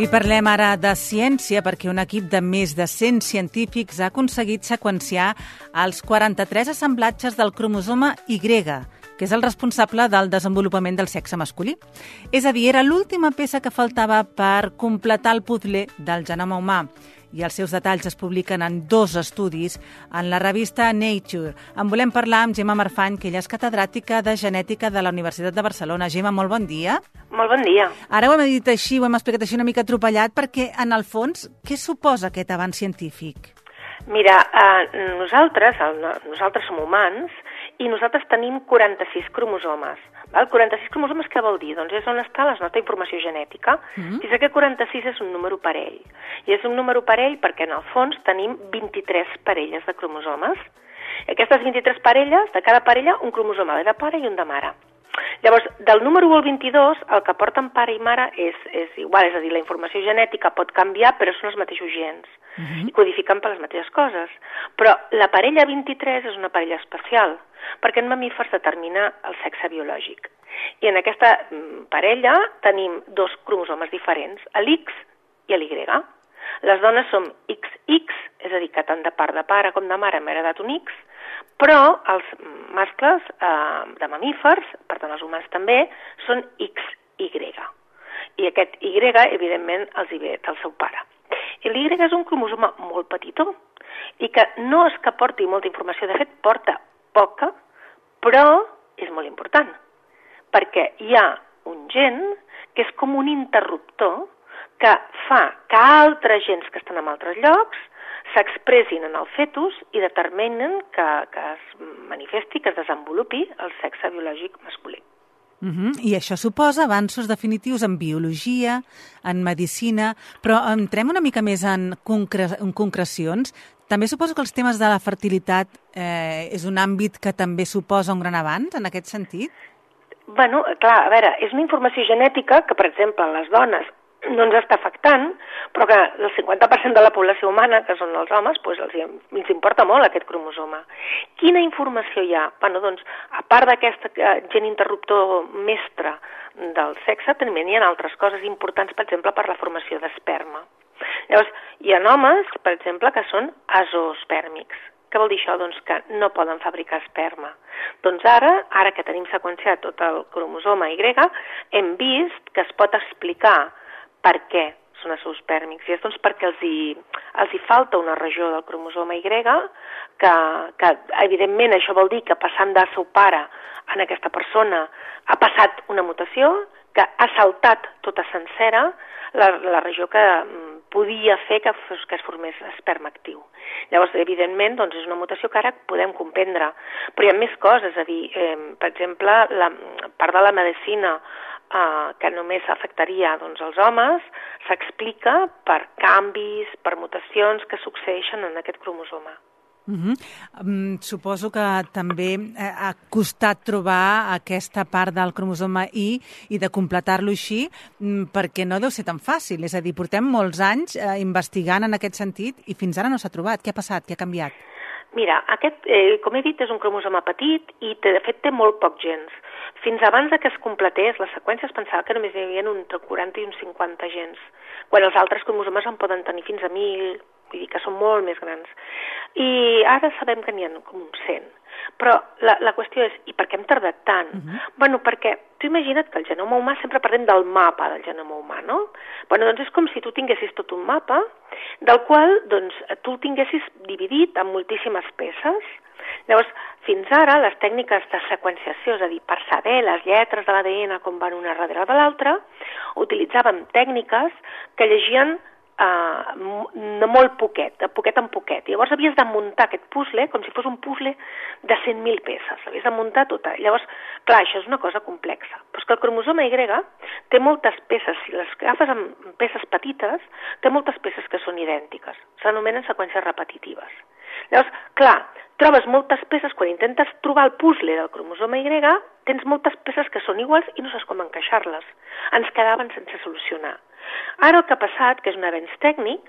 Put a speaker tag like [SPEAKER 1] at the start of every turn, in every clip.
[SPEAKER 1] I parlem ara de ciència perquè un equip de més de 100 científics ha aconseguit seqüenciar els 43 assemblatges del cromosoma Y, que és el responsable del desenvolupament del sexe masculí. És a dir, era l'última peça que faltava per completar el puzzle del genoma humà i els seus detalls es publiquen en dos estudis en la revista Nature. En volem parlar amb Gemma Marfany, que ella és catedràtica de genètica de la Universitat de Barcelona. Gemma, molt bon dia.
[SPEAKER 2] Molt bon dia.
[SPEAKER 1] Ara ho hem dit així, ho hem explicat així una mica atropellat, perquè en el fons, què suposa aquest avanç científic?
[SPEAKER 2] Mira, eh, nosaltres, el, nosaltres som humans i nosaltres tenim 46 cromosomes. Val? 46 cromosomes què vol dir? Doncs és on està la nostra informació genètica. Mm -hmm. Fins que 46 és un número parell. I és un número parell perquè en el fons tenim 23 parelles de cromosomes. I aquestes 23 parelles, de cada parella, un cromosoma de pare i un de mare. Llavors, del número 1 al 22, el que porten pare i mare és, és igual, és a dir, la informació genètica pot canviar, però són els mateixos gens, uh -huh. i codifiquen per les mateixes coses. Però la parella 23 és una parella especial, perquè en mamífers determina el sexe biològic. I en aquesta mm, parella tenim dos cromosomes diferents, l'X i l'Y. Les dones som XX, és a dir, que tant de part de pare com de mare hem heredat un X, però els mascles eh, de mamífers, per tant els humans també, són XY. I aquest Y, evidentment, els hi ve del seu pare. I l'Y és un cromosoma molt petitó i que no és que porti molta informació, de fet porta poca, però és molt important, perquè hi ha un gen que és com un interruptor que fa que altres gens que estan en altres llocs s'expressin en el fetus i determinen que, que es manifesti, que es desenvolupi el sexe biològic masculí.
[SPEAKER 1] Uh -huh. I això suposa avanços definitius en biologia, en medicina, però entrem una mica més en, concre en concrecions. També suposo que els temes de la fertilitat eh, és un àmbit que també suposa un gran avanç en aquest sentit?
[SPEAKER 2] Bueno, clar, a veure, és una informació genètica que, per exemple, les dones no ens està afectant, però que el 50% de la població humana, que són els homes, doncs els, els importa molt aquest cromosoma. Quina informació hi ha? Bueno, doncs, a part d'aquest eh, gen interruptor mestre del sexe, també hi ha altres coses importants, per exemple, per la formació d'esperma. Llavors, hi ha homes, per exemple, que són azospèrmics. Què vol dir això? Doncs que no poden fabricar esperma. Doncs ara, ara que tenim seqüenciat tot el cromosoma Y, hem vist que es pot explicar per què són azoospermics? I és doncs perquè els hi, els hi falta una regió del cromosoma Y que, que evidentment això vol dir que passant de seu pare en aquesta persona ha passat una mutació que ha saltat tota sencera la, la regió que mm, podia fer que, fos, que es formés esperma actiu. Llavors, evidentment, doncs, és una mutació que ara podem comprendre, però hi ha més coses, a dir, eh, per exemple, la part de la medicina eh, que només afectaria doncs, els homes, s'explica per canvis, per mutacions que succeeixen en aquest cromosoma.
[SPEAKER 1] Uh -huh. um, suposo que també eh, ha costat trobar aquesta part del cromosoma I i de completar-lo així, um, perquè no deu ser tan fàcil. És a dir, portem molts anys eh, investigant en aquest sentit i fins ara no s'ha trobat. Què ha passat? Què ha canviat?
[SPEAKER 2] Mira, aquest, eh, com he dit, és un cromosoma petit i de fet té molt pocs gens. Fins abans de que es completés la seqüència es pensava que només hi havia entre 40 i uns 50 gens, quan els altres cromosomes en poden tenir fins a 1.000, vull dir que són molt més grans. I ara sabem que n'hi ha com uns 100. Però la, la qüestió és, i per què hem tardat tant? Uh mhm. -huh. Bueno, perquè tu imagina't que el genoma humà sempre parlem del mapa del genoma humà, no? Bueno, doncs és com si tu tinguessis tot un mapa del qual doncs, tu el tinguessis dividit en moltíssimes peces. Llavors, fins ara, les tècniques de seqüenciació, és a dir, per saber les lletres de l'ADN com van una darrere de l'altra, utilitzàvem tècniques que llegien uh, molt poquet, de poquet en poquet. Llavors havies de muntar aquest puzzle com si fos un puzzle de 100.000 peces. Havies de muntar tota. Llavors, clar, això és una cosa complexa. Però és que el cromosoma Y té moltes peces, si les agafes amb peces petites, té moltes peces que són idèntiques. S'anomenen seqüències repetitives. Llavors, clar, trobes moltes peces, quan intentes trobar el puzzle del cromosoma Y, tens moltes peces que són iguals i no saps com encaixar-les. Ens quedaven sense solucionar. Ara el que ha passat, que és un avenç tècnic,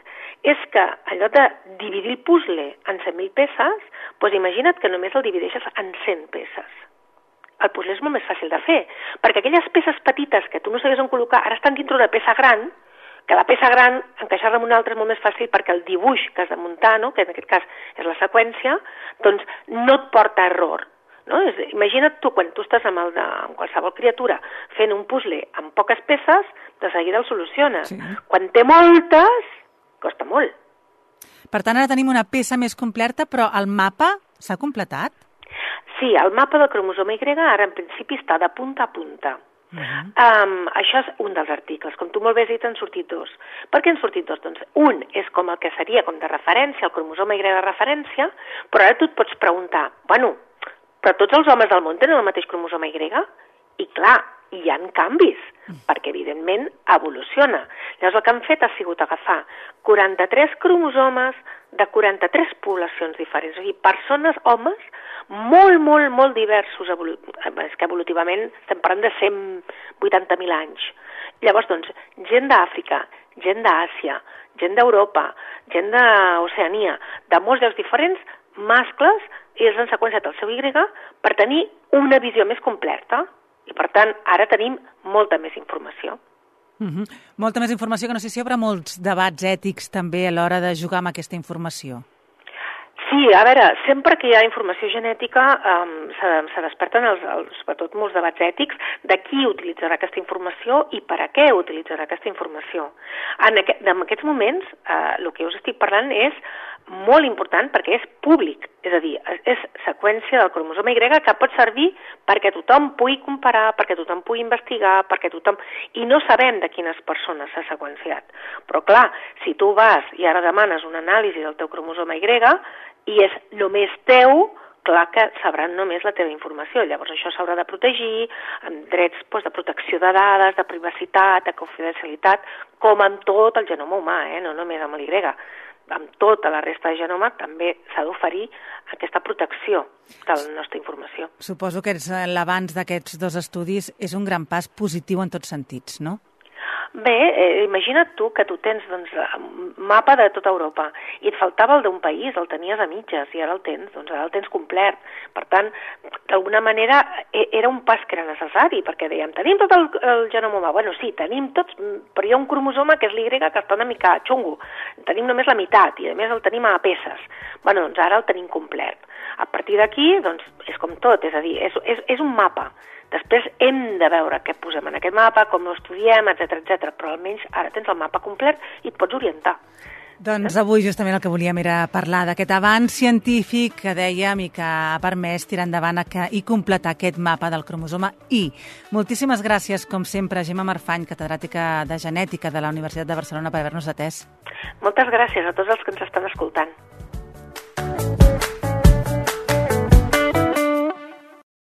[SPEAKER 2] és que lloc de dividir el puzzle en 100.000 peces, doncs imagina't que només el divideixes en 100 peces. El puzzle és molt més fàcil de fer, perquè aquelles peces petites que tu no sabies on col·locar ara estan dintre una peça gran, que la peça gran, encaixar-la en una altra és molt més fàcil perquè el dibuix que has de muntar, no? que en aquest cas és la seqüència, doncs no et porta error. No? Imagina't tu, quan tu estàs amb, el de, amb qualsevol criatura fent un puzzle amb poques peces, de seguida el soluciones. Sí. Quan té moltes, costa molt.
[SPEAKER 1] Per tant, ara tenim una peça més completa, però el mapa s'ha completat?
[SPEAKER 2] Sí, el mapa del cromosoma Y ara en principi està de punta a punta. Uh -huh. um, això és un dels articles. Com tu molt bé has dit, han sortit dos. Per què han sortit dos? Doncs un és com el que seria com de referència, el cromosoma Y de referència, però ara tu et pots preguntar, bueno, però tots els homes del món tenen el mateix cromosoma Y? I clar, hi han canvis, perquè evidentment evoluciona. Llavors el que han fet ha sigut agafar 43 cromosomes de 43 poblacions diferents, o sigui, persones, homes, molt, molt, molt diversos, evolu és que evolutivament estem parlant de 180.000 anys. Llavors, doncs, gent d'Àfrica, gent d'Àsia, gent d'Europa, gent d'Oceania, de molts llocs diferents, mascles, i els han seqüenciat el seu Y per tenir una visió més completa. I, per tant, ara tenim molta més informació.
[SPEAKER 1] Uh -huh. Molta més informació que no sé si hi haurà molts debats ètics també a l'hora de jugar amb aquesta informació.
[SPEAKER 2] Sí, a veure, sempre que hi ha informació genètica um, se, se desperten els, els, sobretot molts debats ètics de qui utilitzarà aquesta informació i per a què utilitzarà aquesta informació. En, aquest, en aquests moments, uh, el que us estic parlant és molt important perquè és públic, és a dir, és, seqüència del cromosoma Y que pot servir perquè tothom pugui comparar, perquè tothom pugui investigar, perquè tothom... I no sabem de quines persones s'ha seqüenciat. Però clar, si tu vas i ara demanes una anàlisi del teu cromosoma Y, i és només teu, clar que sabran només la teva informació. Llavors això s'haurà de protegir amb drets doncs, de protecció de dades, de privacitat, de confidencialitat, com amb tot el genoma humà, eh? no només amb l'Y. Amb tota la resta de genoma també s'ha d'oferir aquesta protecció de la nostra informació.
[SPEAKER 1] Suposo que l'abans d'aquests dos estudis és un gran pas positiu en tots sentits, no?
[SPEAKER 2] Bé, eh, imagina't tu que tu tens doncs, mapa de tota Europa i et faltava el d'un país, el tenies a mitges i ara el tens, doncs ara el tens complet. Per tant, d'alguna manera e, era un pas que era necessari perquè dèiem, tenim tot el, el genoma humà. Bueno, sí, tenim tots, però hi ha un cromosoma que és l'Y que està una mica xungo. Tenim només la meitat i a més el tenim a peces. Bueno, doncs ara el tenim complet. A partir d'aquí, doncs, és com tot, és a dir, és, és, és un mapa Després hem de veure què posem en aquest mapa, com ho estudiem, etc etc. però almenys ara tens el mapa complet i et pots orientar.
[SPEAKER 1] Doncs avui justament el que volíem era parlar d'aquest avanç científic que dèiem i que ha permès tirar endavant i completar aquest mapa del cromosoma I. Moltíssimes gràcies, com sempre, Gemma Marfany, catedràtica de Genètica de la Universitat de Barcelona, per haver-nos atès.
[SPEAKER 2] Moltes gràcies a tots els que ens estan escoltant.